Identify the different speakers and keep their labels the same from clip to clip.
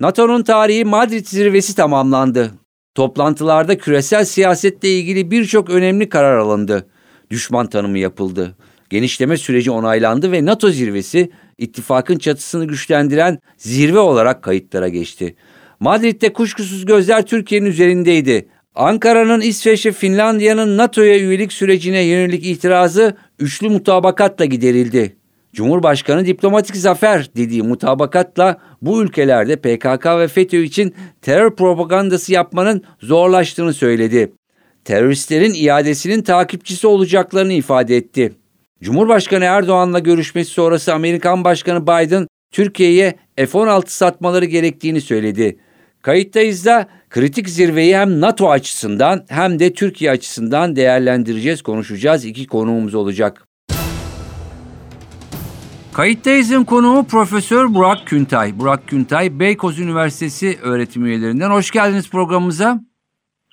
Speaker 1: NATO'nun tarihi Madrid zirvesi tamamlandı. Toplantılarda küresel siyasetle ilgili birçok önemli karar alındı. Düşman tanımı yapıldı. Genişleme süreci onaylandı ve NATO zirvesi ittifakın çatısını güçlendiren zirve olarak kayıtlara geçti. Madrid'de kuşkusuz gözler Türkiye'nin üzerindeydi. Ankara'nın İsveç ve Finlandiya'nın NATO'ya üyelik sürecine yönelik itirazı üçlü mutabakatla giderildi. Cumhurbaşkanı diplomatik zafer dediği mutabakatla bu ülkelerde PKK ve FETÖ için terör propagandası yapmanın zorlaştığını söyledi. Teröristlerin iadesinin takipçisi olacaklarını ifade etti. Cumhurbaşkanı Erdoğan'la görüşmesi sonrası Amerikan Başkanı Biden Türkiye'ye F-16 satmaları gerektiğini söyledi. Kayıttayız da kritik zirveyi hem NATO açısından hem de Türkiye açısından değerlendireceğiz, konuşacağız. İki konuğumuz olacak. Kayıttayız'ın konuğu Profesör Burak Küntay. Burak Küntay, Beykoz Üniversitesi öğretim üyelerinden. Hoş geldiniz programımıza.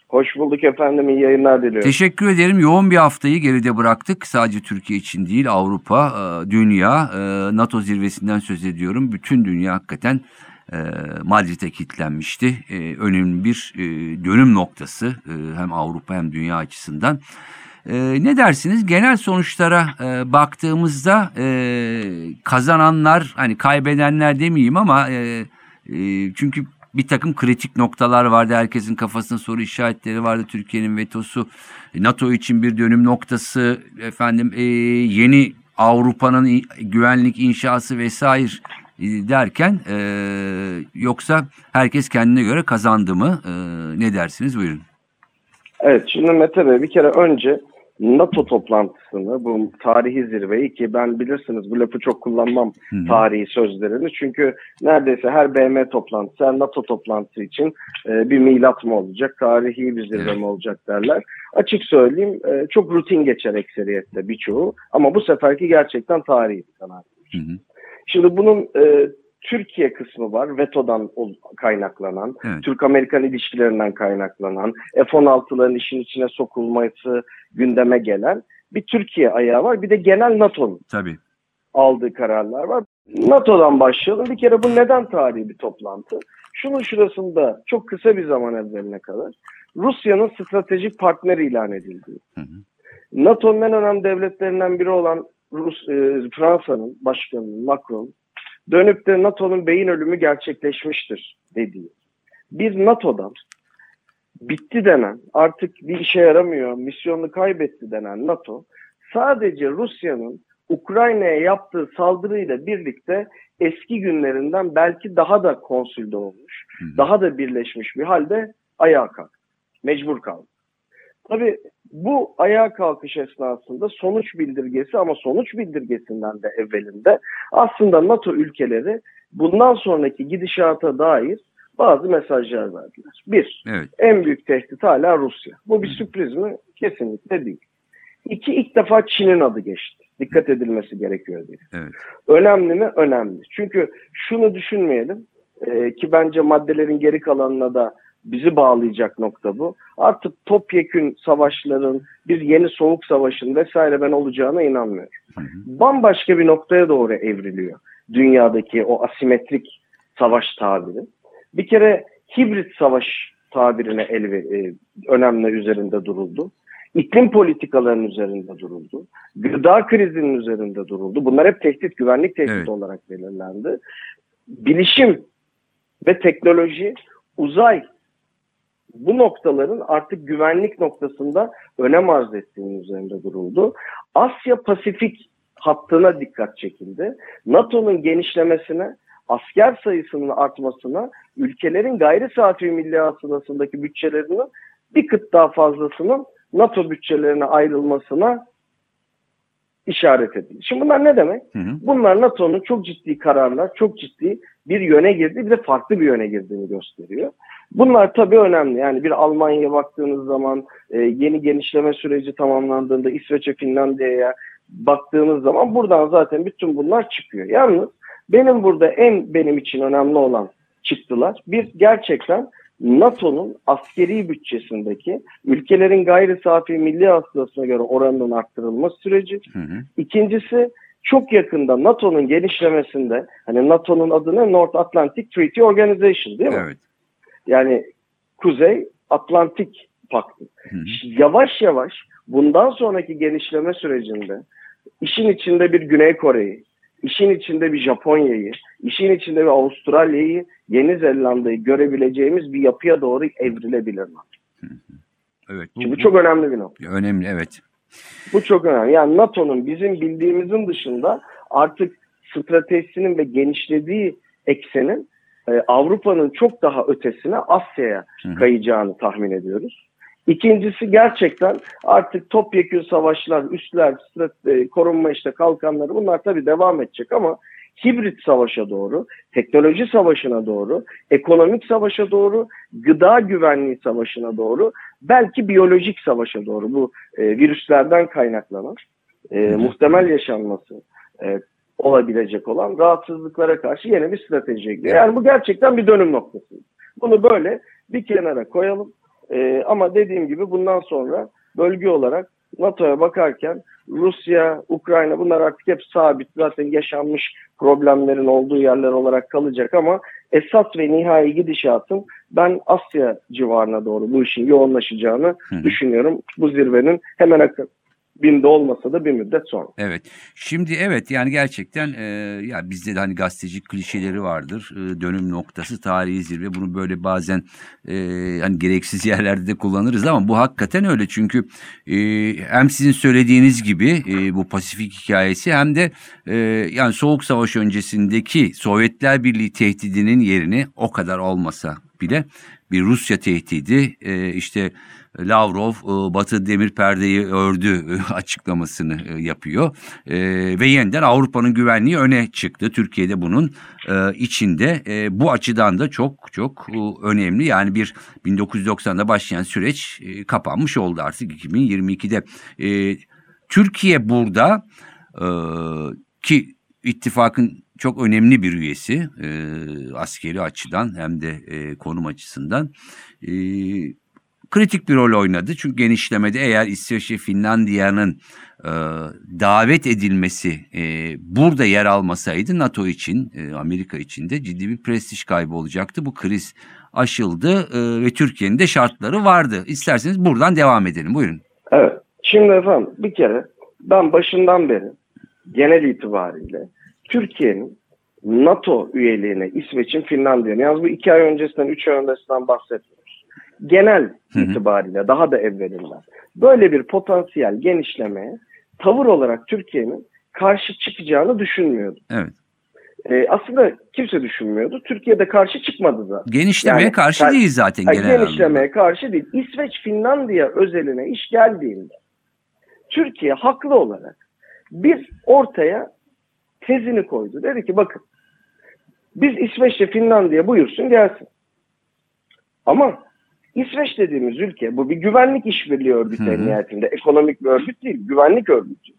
Speaker 2: Hoş bulduk efendim. İyi yayınlar diliyorum.
Speaker 1: Teşekkür ederim. Yoğun bir haftayı geride bıraktık. Sadece Türkiye için değil, Avrupa, e, dünya, e, NATO zirvesinden söz ediyorum. Bütün dünya hakikaten e, Madrid'e kilitlenmişti. Önemli bir dönüm noktası hem Avrupa hem dünya açısından. Ne dersiniz? Genel sonuçlara baktığımızda kazananlar, hani kaybedenler demeyeyim ama çünkü bir takım kritik noktalar vardı. Herkesin kafasında soru işaretleri vardı. Türkiye'nin vetosu, NATO için bir dönüm noktası, efendim e, yeni Avrupa'nın güvenlik inşası vesaire e, derken e, yoksa herkes kendine göre kazandı mı? E, ne dersiniz? Buyurun.
Speaker 2: Evet şimdi Mete Bey bir kere önce NATO toplantısını, bu tarihi zirveyi ki ben bilirsiniz bu lafı çok kullanmam Hı-hı. tarihi sözlerini. Çünkü neredeyse her BM toplantısı, her NATO toplantısı için e, bir milat mı olacak, tarihi bir zirve mi olacak derler. Açık söyleyeyim e, çok rutin geçer ekseriyette birçoğu ama bu seferki gerçekten tarihi bir kanaat. Şimdi bunun e, Türkiye kısmı var. VETO'dan kaynaklanan, evet. Türk-Amerikan ilişkilerinden kaynaklanan, F-16'ların işin içine sokulması gündeme gelen bir Türkiye ayağı var. Bir de genel NATO'nun aldığı kararlar var. NATO'dan başlayalım. Bir kere bu neden tarihi bir toplantı? Şunun şurasında çok kısa bir zaman evveline kadar Rusya'nın stratejik partner ilan edildi. NATO'nun en önemli devletlerinden biri olan Rus, e, Fransa'nın başkanı Macron dönüp de NATO'nun beyin ölümü gerçekleşmiştir dediği. Biz NATO'dan bitti denen, artık bir işe yaramıyor, misyonunu kaybetti denen NATO sadece Rusya'nın Ukrayna'ya yaptığı saldırıyla birlikte eski günlerinden belki daha da konsülde olmuş, daha da birleşmiş bir halde ayağa kalktı. Mecbur kaldı. Tabii bu ayağa kalkış esnasında sonuç bildirgesi ama sonuç bildirgesinden de evvelinde aslında NATO ülkeleri bundan sonraki gidişata dair bazı mesajlar verdiler. Bir, evet. en büyük tehdit hala Rusya. Bu bir sürpriz mi? Kesinlikle değil. İki, ilk defa Çin'in adı geçti. Dikkat edilmesi gerekiyor diye. Evet. Önemli mi? Önemli. Çünkü şunu düşünmeyelim e, ki bence maddelerin geri kalanına da bizi bağlayacak nokta bu. Artık topyekün savaşların, bir yeni soğuk savaşın vesaire ben olacağına inanmıyorum. Hı hı. Bambaşka bir noktaya doğru evriliyor dünyadaki o asimetrik savaş tabiri. Bir kere hibrit savaş tabirine el e, önemli üzerinde duruldu. İklim politikalarının üzerinde duruldu. Gıda krizinin üzerinde duruldu. Bunlar hep tehdit, güvenlik tehdit evet. olarak belirlendi. Bilişim ve teknoloji, uzay bu noktaların artık güvenlik noktasında önem arz ettiğinin üzerinde duruldu. Asya Pasifik hattına dikkat çekildi. NATO'nun genişlemesine, asker sayısının artmasına, ülkelerin gayri safi milli hasılasındaki bütçelerinin bir kıt daha fazlasının NATO bütçelerine ayrılmasına işaret edildi. Şimdi bunlar ne demek?
Speaker 1: Hı hı.
Speaker 2: Bunlar NATO'nun çok ciddi kararlar, çok ciddi bir yöne girdi, bir de farklı bir yöne girdiğini gösteriyor. Bunlar tabii önemli. Yani bir Almanya'ya baktığınız zaman, e, yeni genişleme süreci tamamlandığında İsveç'e, Finlandiya'ya baktığınız zaman buradan zaten bütün bunlar çıkıyor. Yalnız benim burada en benim için önemli olan çıktılar. Bir gerçekten NATO'nun askeri bütçesindeki ülkelerin gayri safi milli hasılasına göre oranının arttırılması süreci.
Speaker 1: Hı hı.
Speaker 2: İkincisi çok yakında NATO'nun genişlemesinde hani NATO'nun adı ne? North Atlantic Treaty Organization değil mi?
Speaker 1: Evet.
Speaker 2: Yani Kuzey Atlantik Paktı.
Speaker 1: Hı hı.
Speaker 2: Yavaş yavaş bundan sonraki genişleme sürecinde işin içinde bir Güney Kore'yi, işin içinde bir Japonya'yı, işin içinde bir Avustralya'yı, Yeni Zelanda'yı görebileceğimiz bir yapıya doğru evrilebilir.
Speaker 1: Evet. Bu,
Speaker 2: Şimdi bu çok önemli bir nokta.
Speaker 1: önemli evet.
Speaker 2: Bu çok önemli. Yani NATO'nun bizim bildiğimizin dışında artık stratejisinin ve genişlediği eksenin e, Avrupa'nın çok daha ötesine Asya'ya kayacağını tahmin ediyoruz. İkincisi gerçekten artık topyekün savaşlar, strat- e, korunma işte kalkanları bunlar tabii devam edecek ama hibrit savaşa doğru, teknoloji savaşına doğru, ekonomik savaşa doğru, gıda güvenliği savaşına doğru, belki biyolojik savaşa doğru bu e, virüslerden kaynaklanan e, muhtemel yaşanması e, olabilecek olan rahatsızlıklara karşı yeni bir stratejiye gidiyor. Yani bu gerçekten bir dönüm noktası. Bunu böyle bir kenara koyalım. E, ama dediğim gibi bundan sonra bölge olarak NATO'ya bakarken Rusya, Ukrayna bunlar artık hep sabit zaten yaşanmış problemlerin olduğu yerler olarak kalacak ama esas ve nihai gidişatın ben Asya civarına doğru bu işin yoğunlaşacağını
Speaker 1: Hı
Speaker 2: düşünüyorum. Bu zirvenin hemen akabinde olmasa da bir müddet sonra.
Speaker 1: Evet. Şimdi evet yani gerçekten e, ya bizde de hani gazeteci klişeleri vardır. E, dönüm noktası tarihi zirve. Bunu böyle bazen e, hani gereksiz yerlerde de kullanırız ama bu hakikaten öyle. Çünkü e, hem sizin söylediğiniz gibi e, bu Pasifik hikayesi hem de e, yani Soğuk Savaş öncesindeki Sovyetler Birliği tehdidinin yerini o kadar olmasa bile bir Rusya tehdidi e, işte Lavrov e, Batı demir perdeyi ördü e, açıklamasını e, yapıyor E, ve yeniden Avrupa'nın güvenliği öne çıktı. Türkiye'de bunun e, içinde E, bu açıdan da çok çok e, önemli. Yani bir 1990'da başlayan süreç e, kapanmış oldu artık 2022'de. E, Türkiye burada e, ki ittifakın çok önemli bir üyesi e, askeri açıdan hem de e, konum açısından e, kritik bir rol oynadı. Çünkü genişlemede eğer İsveç ve Finlandiya'nın e, davet edilmesi e, burada yer almasaydı NATO için, e, Amerika için de ciddi bir prestij kaybı olacaktı. Bu kriz aşıldı e, ve Türkiye'nin de şartları vardı. İsterseniz buradan devam edelim. Buyurun.
Speaker 2: Evet. Şimdi efendim bir kere ben başından beri genel itibariyle Türkiye'nin NATO üyeliğine İsveç'in Finlandiya'nın yalnız bu iki ay öncesinden, üç ay öncesinden bahsetmiyoruz. Genel
Speaker 1: Hı hı.
Speaker 2: itibariyle daha da evvelinden böyle bir potansiyel genişlemeye tavır olarak Türkiye'nin karşı çıkacağını düşünmüyordum.
Speaker 1: Evet.
Speaker 2: Ee, aslında kimse düşünmüyordu. Türkiye'de karşı çıkmadı da.
Speaker 1: Genişlemeye
Speaker 2: Yani-
Speaker 1: karşı değil zaten
Speaker 2: Yani
Speaker 1: genel
Speaker 2: genişlemeye karşı değil. İsveç Finlandiya özeline iş geldiğinde Türkiye haklı olarak bir ortaya tezini koydu. Dedi ki bakın biz İsveç'le Finlandiya buyursun gelsin. Ama İsveç dediğimiz ülke bu bir güvenlik işbirliği örgütü
Speaker 1: Hı hı.
Speaker 2: en nihayetinde. Ekonomik bir örgüt değil, güvenlik örgütü.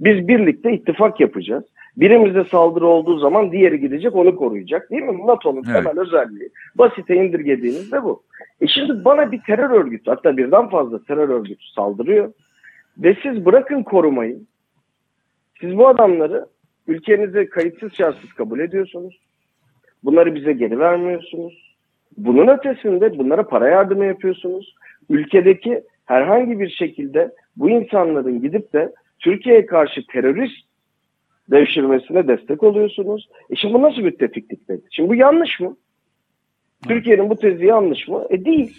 Speaker 2: Biz birlikte ittifak yapacağız. Birimize saldırı olduğu zaman diğeri gidecek onu koruyacak değil mi? NATO'nun
Speaker 1: Evet.
Speaker 2: temel özelliği. Basite indirgediğiniz de bu. E şimdi bana bir terör örgütü hatta birden fazla terör örgütü saldırıyor. Ve siz bırakın korumayı. Siz bu adamları ülkenize kayıtsız şartsız kabul ediyorsunuz. Bunları bize geri vermiyorsunuz. Bunun ötesinde bunlara para yardımı yapıyorsunuz. Ülkedeki herhangi bir şekilde bu insanların gidip de Türkiye'ye karşı terörist devşirmesine destek oluyorsunuz. E şimdi bu nasıl müttefikliktir? Şimdi bu yanlış mı? Türkiye'nin bu tezi yanlış mı? E değil.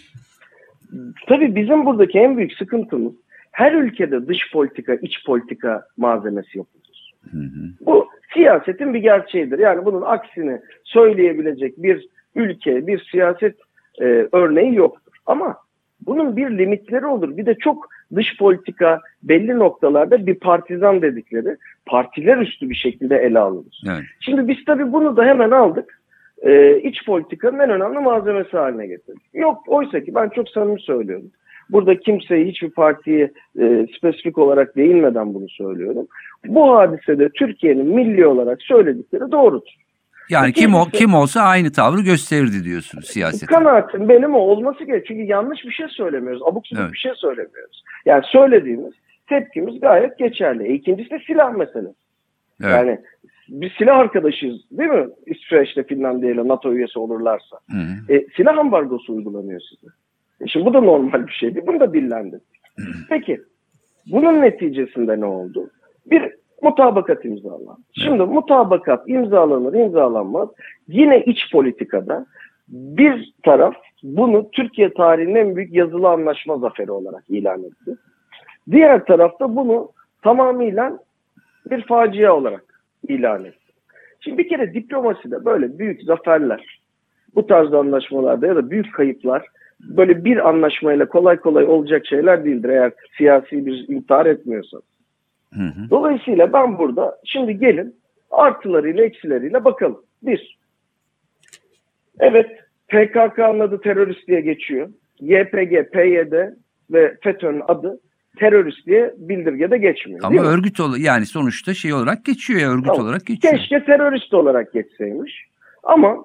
Speaker 2: Tabii bizim buradaki en büyük sıkıntımız her ülkede dış politika, iç politika malzemesi yapılır.
Speaker 1: Hı hı.
Speaker 2: Bu siyasetin bir gerçeğidir. Yani bunun aksini söyleyebilecek bir ülke, bir siyaset e, örneği yoktur. Ama bunun bir limitleri olur. Bir de çok dış politika belli noktalarda bir partizan dedikleri partiler üstü bir şekilde ele alınır.
Speaker 1: Evet.
Speaker 2: Şimdi biz tabii bunu da hemen aldık. Ee, iç politikanın en önemli malzemesi haline getirdik. Yok oysa ki ben çok samimi söylüyorum. Burada kimseyi hiçbir partiye e, spesifik olarak değinmeden bunu söylüyorum. Bu hadisede Türkiye'nin milli olarak söyledikleri doğrudur.
Speaker 1: Yani kim o kim olsa aynı tavrı gösterirdi diyorsunuz siyaset.
Speaker 2: Kanaatim benim o olması gerekiyor. Çünkü yanlış bir şey söylemiyoruz. Abuk subuk
Speaker 1: Evet.
Speaker 2: bir şey söylemiyoruz. Yani söylediğimiz tepkimiz gayet geçerli. E, İkincisi de silah meselesi.
Speaker 1: Evet.
Speaker 2: Yani biz silah arkadaşıyız değil mi? İsveç'te Finlandiya ile NATO üyesi olurlarsa.
Speaker 1: Hı hı.
Speaker 2: E, silah ambargosu uygulanıyor size. E, şimdi bu da normal bir şeydi. Bunu da dillendirdik. Peki bunun neticesinde ne oldu? Bir mutabakat imzalandı. Şimdi mutabakat imzalanır imzalanmaz yine iç politikada bir taraf bunu Türkiye tarihinin en büyük yazılı anlaşma zaferi olarak ilan etti. Diğer tarafta bunu tamamıyla bir facia olarak ilan etti. Şimdi bir kere diplomaside böyle büyük zaferler, bu tarz anlaşmalarda ya da büyük kayıplar böyle bir anlaşmayla kolay kolay olacak şeyler değildir eğer siyasi bir intihar etmiyorsanız.
Speaker 1: Hı hı.
Speaker 2: Dolayısıyla ben burada şimdi gelin artılarıyla eksileriyle bakalım. Bir, evet PKK'nın adı terörist diye geçiyor. YPG, PYD ve FETÖ'nün adı terörist diye bildirgede geçmiyor.
Speaker 1: Ama örgüt ol yani sonuçta şey olarak geçiyor ya örgüt
Speaker 2: Tamam.
Speaker 1: olarak geçiyor.
Speaker 2: Keşke terörist olarak geçseymiş. Ama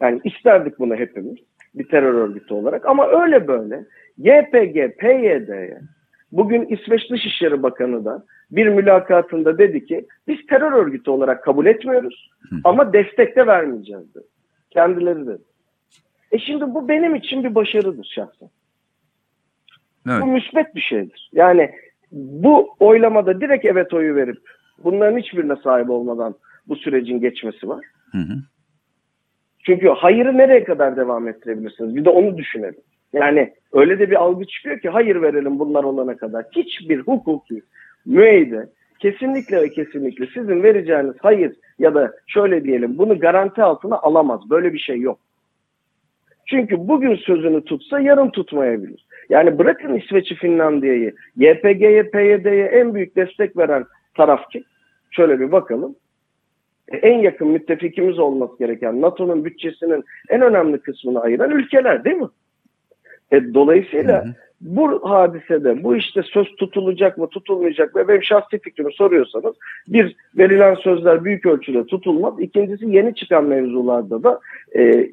Speaker 2: yani isterdik bunu hepimiz bir terör örgütü olarak. Ama öyle böyle YPG, PYD'ye bugün İsveç Dışişleri Bakanı da bir mülakatında dedi ki biz terör örgütü olarak kabul etmiyoruz ama destek de vermeyeceğiz dedi. Kendileri dedi. E şimdi bu benim için bir başarıdır şahsen.
Speaker 1: Evet.
Speaker 2: Bu müsbet bir şeydir. Yani bu oylamada direkt evet oyu verip bunların hiçbirine sahip olmadan bu sürecin geçmesi var.
Speaker 1: Hı hı.
Speaker 2: Çünkü hayırı nereye kadar devam ettirebilirsiniz? Bir de onu düşünelim. Yani öyle de bir algı çıkıyor ki hayır verelim bunlar olana kadar. Hiçbir hukuki müeyyide kesinlikle ve kesinlikle sizin vereceğiniz hayır ya da şöyle diyelim bunu garanti altına alamaz. Böyle bir şey yok. Çünkü bugün sözünü tutsa yarın tutmayabilir. Yani bırakın İsveç'i Finlandiya'yı, YPG'ye, PYD'ye en büyük destek veren taraf kim? Şöyle bir bakalım. E, En yakın müttefikimiz olması gereken NATO'nun bütçesinin en önemli kısmını ayıran ülkeler değil mi? E, dolayısıyla
Speaker 1: Hı hı.
Speaker 2: Bu hadisede bu işte söz tutulacak mı tutulmayacak mı benim şahsi fikrimi soruyorsanız bir verilen sözler büyük ölçüde tutulmaz. İkincisi yeni çıkan mevzularda da e,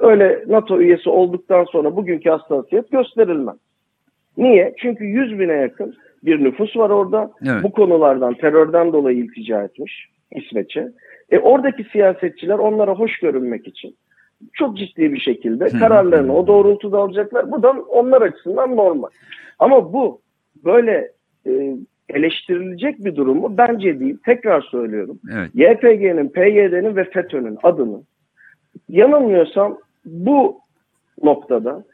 Speaker 2: öyle NATO üyesi olduktan sonra bugünkü hassasiyet gösterilmez. Niye? Çünkü 100 bine yakın bir nüfus var orada.
Speaker 1: Evet.
Speaker 2: Bu konulardan terörden dolayı iltica etmiş İsveç'e. E, oradaki siyasetçiler onlara hoş görünmek için çok ciddi bir şekilde kararlarını o doğrultuda alacaklar. Bu da onlar açısından normal. Ama bu böyle e, eleştirilecek bir durum mu? Bence değil. Tekrar söylüyorum.
Speaker 1: Evet.
Speaker 2: YPG'nin, PYD'nin ve FETÖ'nün adını yanılmıyorsam bu noktada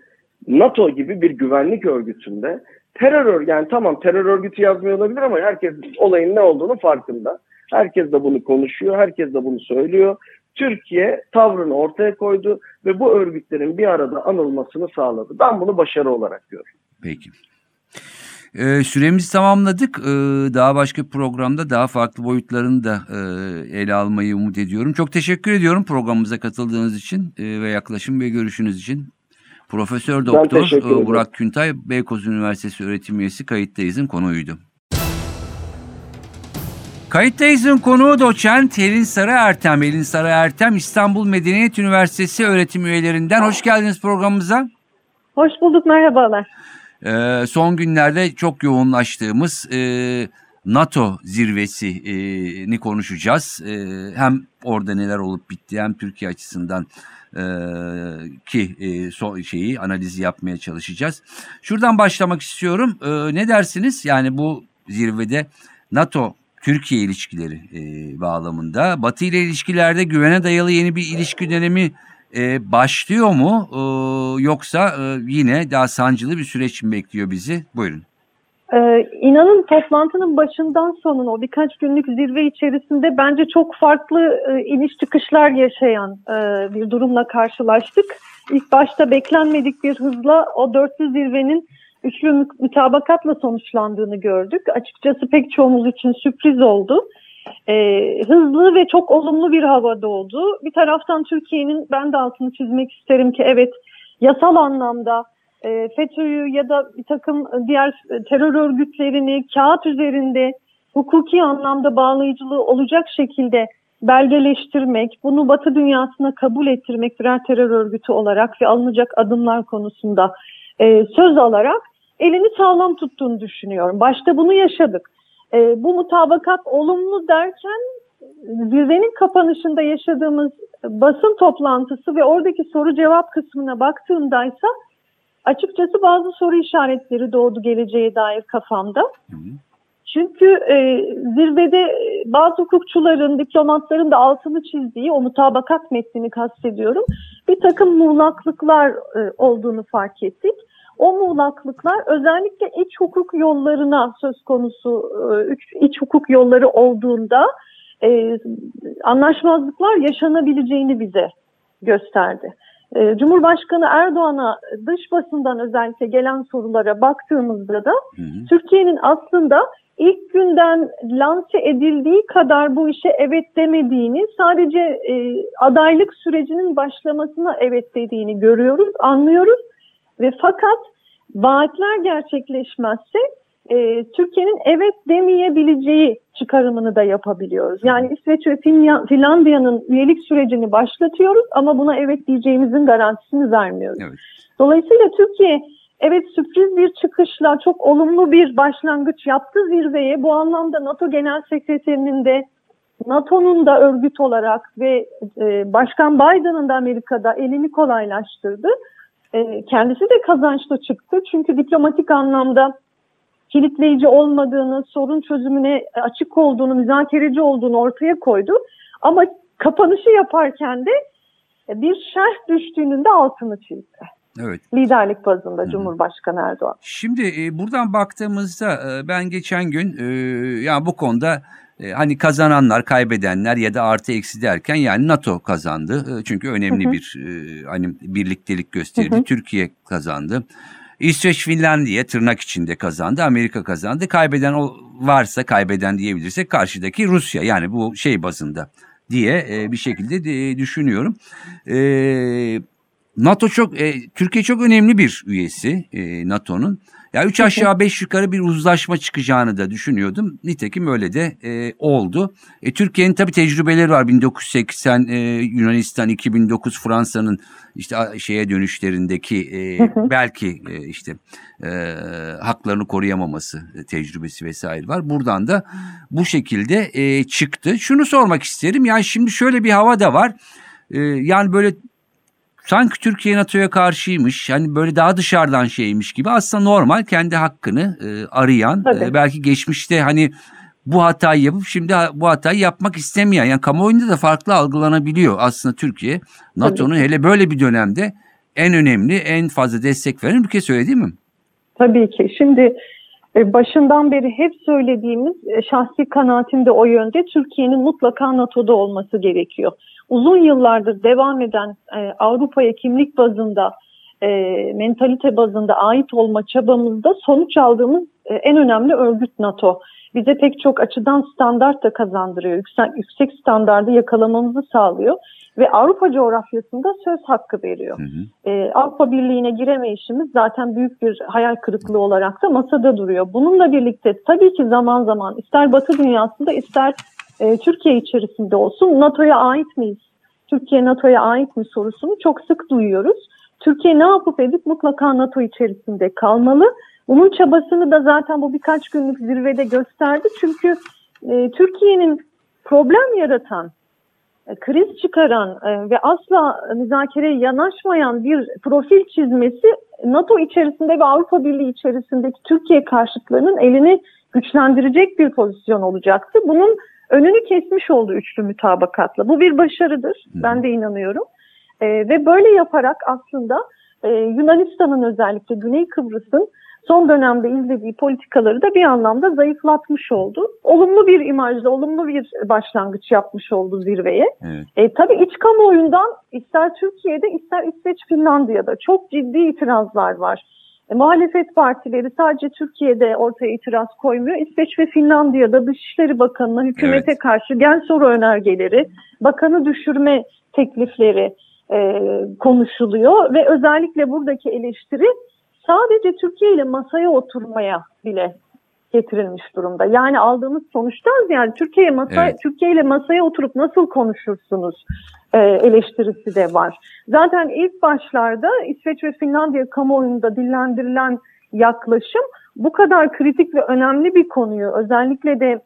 Speaker 2: NATO gibi bir güvenlik örgütünde terör örgütü yani tamam terör örgütü yazmıyor olabilir ama herkes olayın ne olduğunu farkında. Herkes de bunu konuşuyor, herkes de bunu söylüyor. Türkiye tavrını ortaya koydu ve bu örgütlerin bir arada anılmasını sağladı. Ben bunu başarı olarak görüyorum.
Speaker 1: Peki. Ee, süremizi tamamladık. Ee, daha başka programda daha farklı boyutlarını da e, ele almayı umut ediyorum. Çok teşekkür ediyorum programımıza katıldığınız için e, ve yaklaşım ve görüşünüz için. Profesör Doktor e. Burak Küntay, Beykoz Üniversitesi öğretim üyesi Kayıttayız'ın konuğuydu. Kayıttayız'ın konuğu doçent Helin Sarı Ertem. Helin Sarı Ertem İstanbul Medeniyet Üniversitesi öğretim üyelerinden. Hoş geldiniz programımıza.
Speaker 3: Hoş bulduk, merhabalar.
Speaker 1: Ee, son günlerde çok yoğunlaştığımız e, NATO zirvesini konuşacağız. E, hem orada neler olup bitti hem Türkiye açısından e, ki e, so, şeyi analizi yapmaya çalışacağız. Şuradan başlamak istiyorum. E, ne dersiniz? Yani bu zirvede NATO Türkiye ilişkileri e, bağlamında Batı ile ilişkilerde güvene dayalı yeni bir ilişki dönemi e, başlıyor mu E, yoksa e, yine daha sancılı bir süreç mi bekliyor bizi? Buyurun.
Speaker 3: Ee, inanın toplantının başından sonuna o birkaç günlük zirve içerisinde bence çok farklı e, iniş çıkışlar yaşayan e, bir durumla karşılaştık. İlk başta beklenmedik bir hızla o dörtlü zirvenin üçlü mü- mütabakatla sonuçlandığını gördük. Açıkçası pek çoğumuz için sürpriz oldu. Ee, hızlı ve çok olumlu bir havada oldu. Bir taraftan Türkiye'nin ben de altını çizmek isterim ki evet yasal anlamda e, FETÖ'yü ya da bir takım diğer e, terör örgütlerini kağıt üzerinde hukuki anlamda bağlayıcılığı olacak şekilde belgeleştirmek, bunu Batı dünyasına kabul ettirmek birer terör örgütü olarak ve alınacak adımlar konusunda e, söz alarak elini sağlam tuttuğunu düşünüyorum. Başta bunu yaşadık. E, bu mutabakat olumlu derken zirvenin kapanışında yaşadığımız basın toplantısı ve oradaki soru cevap kısmına baktığımdaysa açıkçası bazı soru işaretleri doğdu geleceğe dair kafamda. Çünkü e, zirvede bazı hukukçuların, diplomatların da altını çizdiği o mutabakat metnini kastediyorum. Bir takım muğlaklıklar e, olduğunu fark ettik. O muğlaklıklar özellikle iç hukuk yollarına söz konusu e, iç, hukuk yolları olduğunda e, anlaşmazlıklar yaşanabileceğini bize gösterdi. E, Cumhurbaşkanı Erdoğan'a dış basından özellikle gelen sorulara baktığımızda da. Türkiye'nin aslında ilk günden lanse edildiği kadar bu işe evet demediğini, sadece e, adaylık sürecinin başlamasına evet dediğini görüyoruz, anlıyoruz ve fakat vaatler gerçekleşmezse e, Türkiye'nin evet demeyebileceği çıkarımını da yapabiliyoruz. Yani İsveç ve Finlandiya'nın üyelik sürecini başlatıyoruz ama buna evet diyeceğimizin garantisini vermiyoruz.
Speaker 1: Evet.
Speaker 3: Dolayısıyla Türkiye evet sürpriz bir çıkışla çok olumlu bir başlangıç yaptı zirveye. Bu anlamda NATO Genel Sekreterinin de NATO'nun da örgüt olarak ve e, Başkan Biden'ın da Amerika'da elini kolaylaştırdı. E, kendisi de kazançlı çıktı. Çünkü diplomatik anlamda kilitleyici olmadığını, sorun çözümüne açık olduğunu, müzakereci olduğunu ortaya koydu. Ama kapanışı yaparken de bir şerh düştüğünün de altını çizdi.
Speaker 1: Evet.
Speaker 3: Liderlik bazında Cumhurbaşkanı Erdoğan.
Speaker 1: Şimdi e, buradan baktığımızda e, ben geçen gün e, ya bu konuda e, hani kazananlar, kaybedenler ya da artı eksi derken yani NATO kazandı. E, çünkü önemli
Speaker 3: Hı hı.
Speaker 1: bir e, hani birliktelik gösterdi.
Speaker 3: Hı hı.
Speaker 1: Türkiye kazandı. İsveç, Finlandiya tırnak içinde kazandı. Amerika kazandı. Kaybeden o varsa kaybeden diyebilirsek karşıdaki Rusya yani bu şey bazında diye e, bir şekilde de, düşünüyorum. E, NATO çok e, Türkiye çok önemli bir üyesi e, NATO'nun. Ya üç aşağı beş yukarı bir uzlaşma çıkacağını da düşünüyordum. Nitekim öyle de e, oldu. E, Türkiye'nin tabii tecrübeleri var. 1980 e, Yunanistan, 2009 Fransa'nın işte şeye dönüşlerindeki e, belki e, işte e, haklarını koruyamaması e, tecrübesi vesaire var. Buradan da bu şekilde e, çıktı. Şunu sormak isterim. Yani şimdi şöyle bir hava da var. E, yani böyle sanki Türkiye NATO'ya karşıymış. Yani böyle daha dışarıdan şeymiş gibi. Aslında normal kendi hakkını e, arayan
Speaker 3: Tabii.
Speaker 1: e, belki geçmişte hani bu hatayı yapıp şimdi bu hatayı yapmak istemeyen yani kamuoyunda da farklı algılanabiliyor aslında Türkiye. NATO'nun hele böyle bir dönemde en önemli en fazla destek veren ülke öyle değil mi?
Speaker 3: Tabii ki. Şimdi e, başından beri hep söylediğimiz e, şahsi kanaatim de o yönde Türkiye'nin mutlaka NATO'da olması gerekiyor. Uzun yıllardır devam eden e, Avrupa'ya kimlik bazında, e, mentalite bazında ait olma çabamızda sonuç aldığımız e, en önemli örgüt NATO. Bize pek çok açıdan standart da kazandırıyor. Yüksek, yüksek standardı yakalamamızı sağlıyor ve Avrupa coğrafyasında söz hakkı veriyor
Speaker 1: Hı hı.
Speaker 3: e, Avrupa Birliği'ne giremeyişimiz zaten büyük bir hayal kırıklığı olarak da masada duruyor. Bununla birlikte tabii ki zaman zaman ister Batı dünyasında ister e, Türkiye içerisinde olsun NATO'ya ait miyiz? Türkiye NATO'ya ait mi sorusunu çok sık duyuyoruz. Türkiye ne yapıp edip mutlaka NATO içerisinde kalmalı. Bunun çabasını da zaten bu birkaç günlük zirvede gösterdi. Çünkü e, Türkiye'nin problem yaratan e, kriz çıkaran e, ve asla müzakereye yanaşmayan bir profil çizmesi NATO içerisinde ve Avrupa Birliği içerisindeki Türkiye karşıtlarının elini güçlendirecek bir pozisyon olacaktı. Bunun önünü kesmiş oldu üçlü mütabakatla. Bu bir başarıdır. Ben de inanıyorum. E, ve böyle yaparak aslında e, Yunanistan'ın özellikle Güney Kıbrıs'ın son dönemde izlediği politikaları da bir anlamda zayıflatmış oldu. Olumlu bir imajla, olumlu bir başlangıç yapmış oldu zirveye.
Speaker 1: Evet.
Speaker 3: E, tabii iç kamuoyundan ister Türkiye'de ister İsveç Finlandiya'da çok ciddi itirazlar var. E, muhalefet partileri sadece Türkiye'de ortaya itiraz koymuyor. İsveç ve Finlandiya'da Dışişleri Bakanı'na hükümete
Speaker 1: Evet.
Speaker 3: karşı gen soru önergeleri, bakanı düşürme teklifleri e, konuşuluyor ve özellikle buradaki eleştiri sadece Türkiye ile masaya oturmaya bile getirilmiş durumda. Yani aldığımız sonuçtan yani Türkiye masa
Speaker 1: Evet.
Speaker 3: Türkiye ile masaya oturup nasıl konuşursunuz e, eleştirisi de var. Zaten ilk başlarda İsveç ve Finlandiya kamuoyunda dillendirilen yaklaşım bu kadar kritik ve önemli bir konuyu özellikle de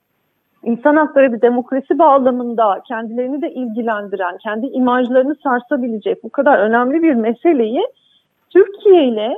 Speaker 3: insan hakları ve demokrasi bağlamında kendilerini de ilgilendiren, kendi imajlarını sarsabilecek bu kadar önemli bir meseleyi Türkiye ile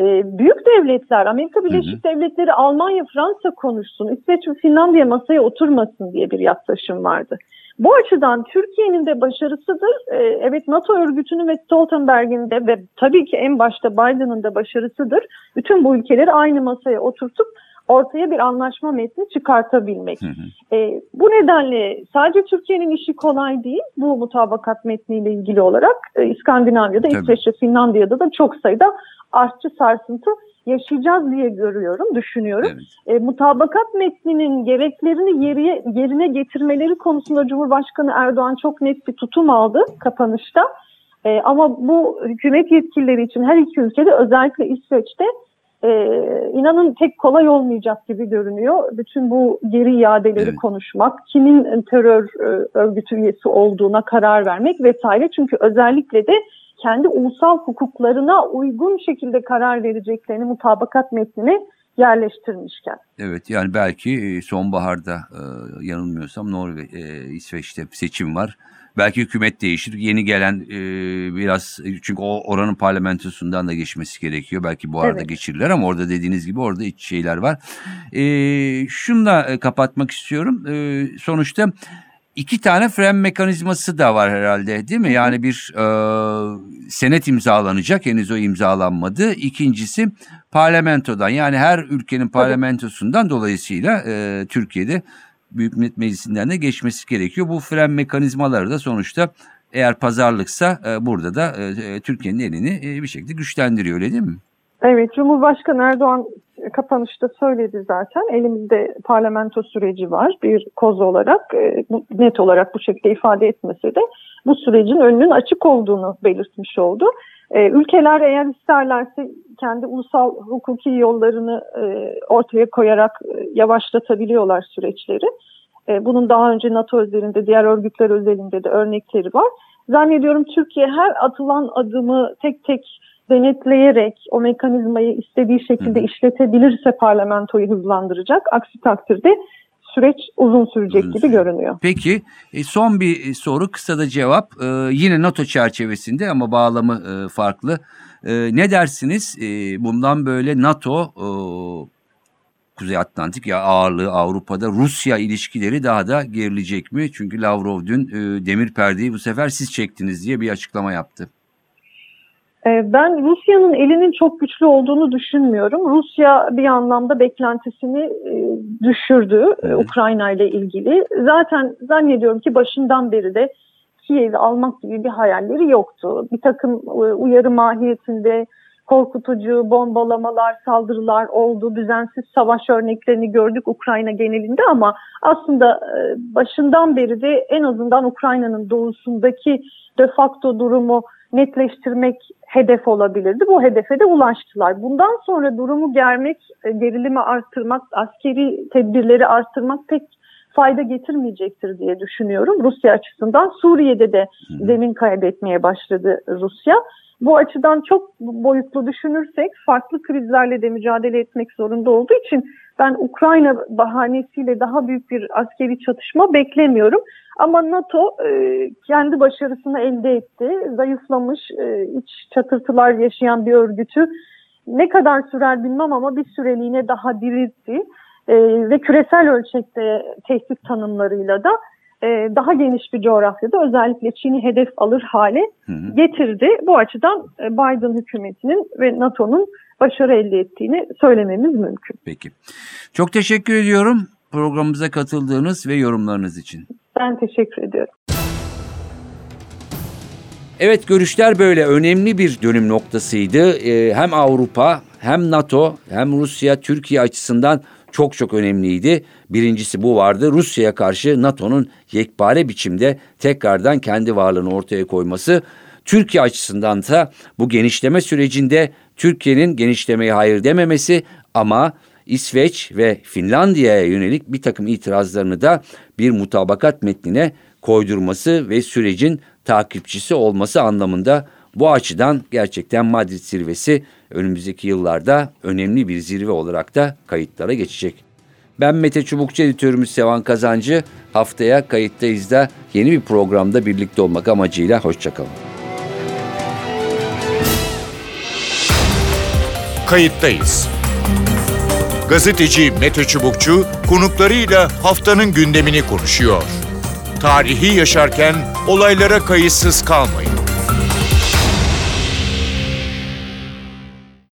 Speaker 3: e, büyük devletler, Amerika Birleşik Devletleri, Almanya, Fransa konuşsun, İsveç ve Finlandiya masaya oturmasın diye bir yaklaşım vardı. Bu açıdan Türkiye'nin de başarısıdır. E, evet NATO örgütünün ve Stoltenberg'in de ve tabii ki en başta Biden'ın da başarısıdır. Bütün bu ülkeleri aynı masaya oturtup ortaya bir anlaşma metni çıkartabilmek.
Speaker 1: Hı hı.
Speaker 3: E, bu nedenle sadece Türkiye'nin işi kolay değil. Bu mutabakat metniyle ilgili olarak e, İskandinavya'da,
Speaker 1: Tabii.
Speaker 3: İsveç ve Finlandiya'da da çok sayıda artçı sarsıntı yaşayacağız diye görüyorum, düşünüyorum.
Speaker 1: Evet.
Speaker 3: E, mutabakat metninin gereklerini yeriye, yerine getirmeleri konusunda Cumhurbaşkanı Erdoğan çok net bir tutum aldı kapanışta. E, ama bu hükümet yetkilileri için her iki ülkede özellikle İsveç'te e, inanın tek kolay olmayacak gibi görünüyor. Bütün bu geri iadeleri
Speaker 1: Evet.
Speaker 3: konuşmak, kimin terör e, örgütü üyesi olduğuna karar vermek vesaire. Çünkü özellikle de kendi ulusal hukuklarına uygun şekilde karar vereceklerini mutabakat metnine yerleştirmişken.
Speaker 1: Evet yani belki e, sonbaharda e, yanılmıyorsam Norve, İsveç'te seçim var. Belki hükümet değişir. Yeni gelen e, biraz çünkü o oranın parlamentosundan da geçmesi gerekiyor. Belki bu arada
Speaker 3: Evet.
Speaker 1: geçirirler ama orada dediğiniz gibi orada iç şeyler var. E, şunla e, kapatmak istiyorum. E, sonuçta iki tane fren mekanizması da var herhalde değil mi? Yani bir e, senet imzalanacak henüz o imzalanmadı. İkincisi parlamentodan yani her ülkenin parlamentosundan dolayısıyla e, Türkiye'de Büyük Millet Meclisi'nden de geçmesi gerekiyor. Bu fren mekanizmaları da sonuçta eğer pazarlıksa e, burada da e, Türkiye'nin elini e, bir şekilde güçlendiriyor öyle değil mi?
Speaker 3: Evet, Cumhurbaşkanı Erdoğan kapanışta söyledi zaten. Elimizde parlamento süreci var bir koz olarak. e, net olarak bu şekilde ifade etmese de bu sürecin önünün açık olduğunu belirtmiş oldu. E, ülkeler eğer isterlerse kendi ulusal hukuki yollarını e, ortaya koyarak e, yavaşlatabiliyorlar süreçleri. E, bunun daha önce NATO özelinde, diğer örgütler özelinde de örnekleri var. Zannediyorum Türkiye her atılan adımı tek tek denetleyerek o mekanizmayı istediği şekilde
Speaker 1: Hı
Speaker 3: işletebilirse parlamentoyu hızlandıracak. Aksi takdirde süreç uzun sürecek
Speaker 1: Uzun
Speaker 3: gibi görünüyor.
Speaker 1: Peki e, son bir e, soru kısa da cevap yine NATO çerçevesinde ama bağlamı e, farklı. Ne dersiniz E, bundan böyle NATO e, Kuzey Atlantik ya ağırlığı Avrupa'da Rusya ilişkileri daha da gerilecek mi? Çünkü Lavrov dün e, demir perdeyi bu sefer siz çektiniz diye bir açıklama yaptı.
Speaker 3: Ee, Ben Rusya'nın elinin çok güçlü olduğunu düşünmüyorum. Rusya bir anlamda beklentisini e, düşürdü e,
Speaker 1: Hı.
Speaker 3: Ukrayna ile ilgili. Zaten zannediyorum ki başından beri de Kiev'i almak gibi bir hayalleri yoktu. Bir takım e, uyarı mahiyetinde korkutucu bombalamalar, saldırılar oldu. Düzensiz savaş örneklerini gördük Ukrayna genelinde ama aslında e, başından beri de en azından Ukrayna'nın doğusundaki de facto durumu netleştirmek hedef olabilirdi. Bu hedefe de ulaştılar. Bundan sonra durumu germek, e, gerilimi arttırmak, askeri tedbirleri arttırmak pek fayda getirmeyecektir diye düşünüyorum Rusya açısından. Suriye'de de zemin kaybetmeye başladı Rusya. Bu açıdan çok boyutlu düşünürsek farklı krizlerle de mücadele etmek zorunda olduğu için ben Ukrayna bahanesiyle daha büyük bir askeri çatışma beklemiyorum. Ama NATO e, kendi başarısını elde etti. Zayıflamış, e, iç çatırtılar yaşayan bir örgütü ne kadar sürer bilmem ama bir süreliğine daha diriltti. E, ve küresel ölçekte tehdit tanımlarıyla da e, daha geniş bir coğrafyada özellikle Çin'i hedef alır hale
Speaker 1: Hı hı.
Speaker 3: getirdi. Bu açıdan e, Biden hükümetinin ve NATO'nun başarı elde ettiğini söylememiz mümkün.
Speaker 1: Peki. Çok teşekkür ediyorum programımıza katıldığınız ve yorumlarınız için.
Speaker 3: Ben teşekkür ediyorum.
Speaker 1: Evet görüşler böyle önemli bir dönüm noktasıydı. Ee, hem Avrupa hem NATO hem Rusya Türkiye açısından çok çok önemliydi. Birincisi bu vardı. Rusya'ya karşı NATO'nun yekpare biçimde tekrardan kendi varlığını ortaya koyması. Türkiye açısından da bu genişleme sürecinde Türkiye'nin genişlemeye hayır dememesi ama İsveç ve Finlandiya'ya yönelik bir takım itirazlarını da bir mutabakat metnine koydurması ve sürecin takipçisi olması anlamında bu açıdan gerçekten Madrid zirvesi önümüzdeki yıllarda önemli bir zirve olarak da kayıtlara geçecek. Ben Mete Çubukçu editörümüz Sevan Kazancı. Haftaya kayıttayız da yeni bir programda birlikte olmak amacıyla hoşçakalın.
Speaker 4: Kayıttayız. Gazeteci Mete Çubukçu konuklarıyla haftanın gündemini konuşuyor. Tarihi yaşarken olaylara kayıtsız kalmayın.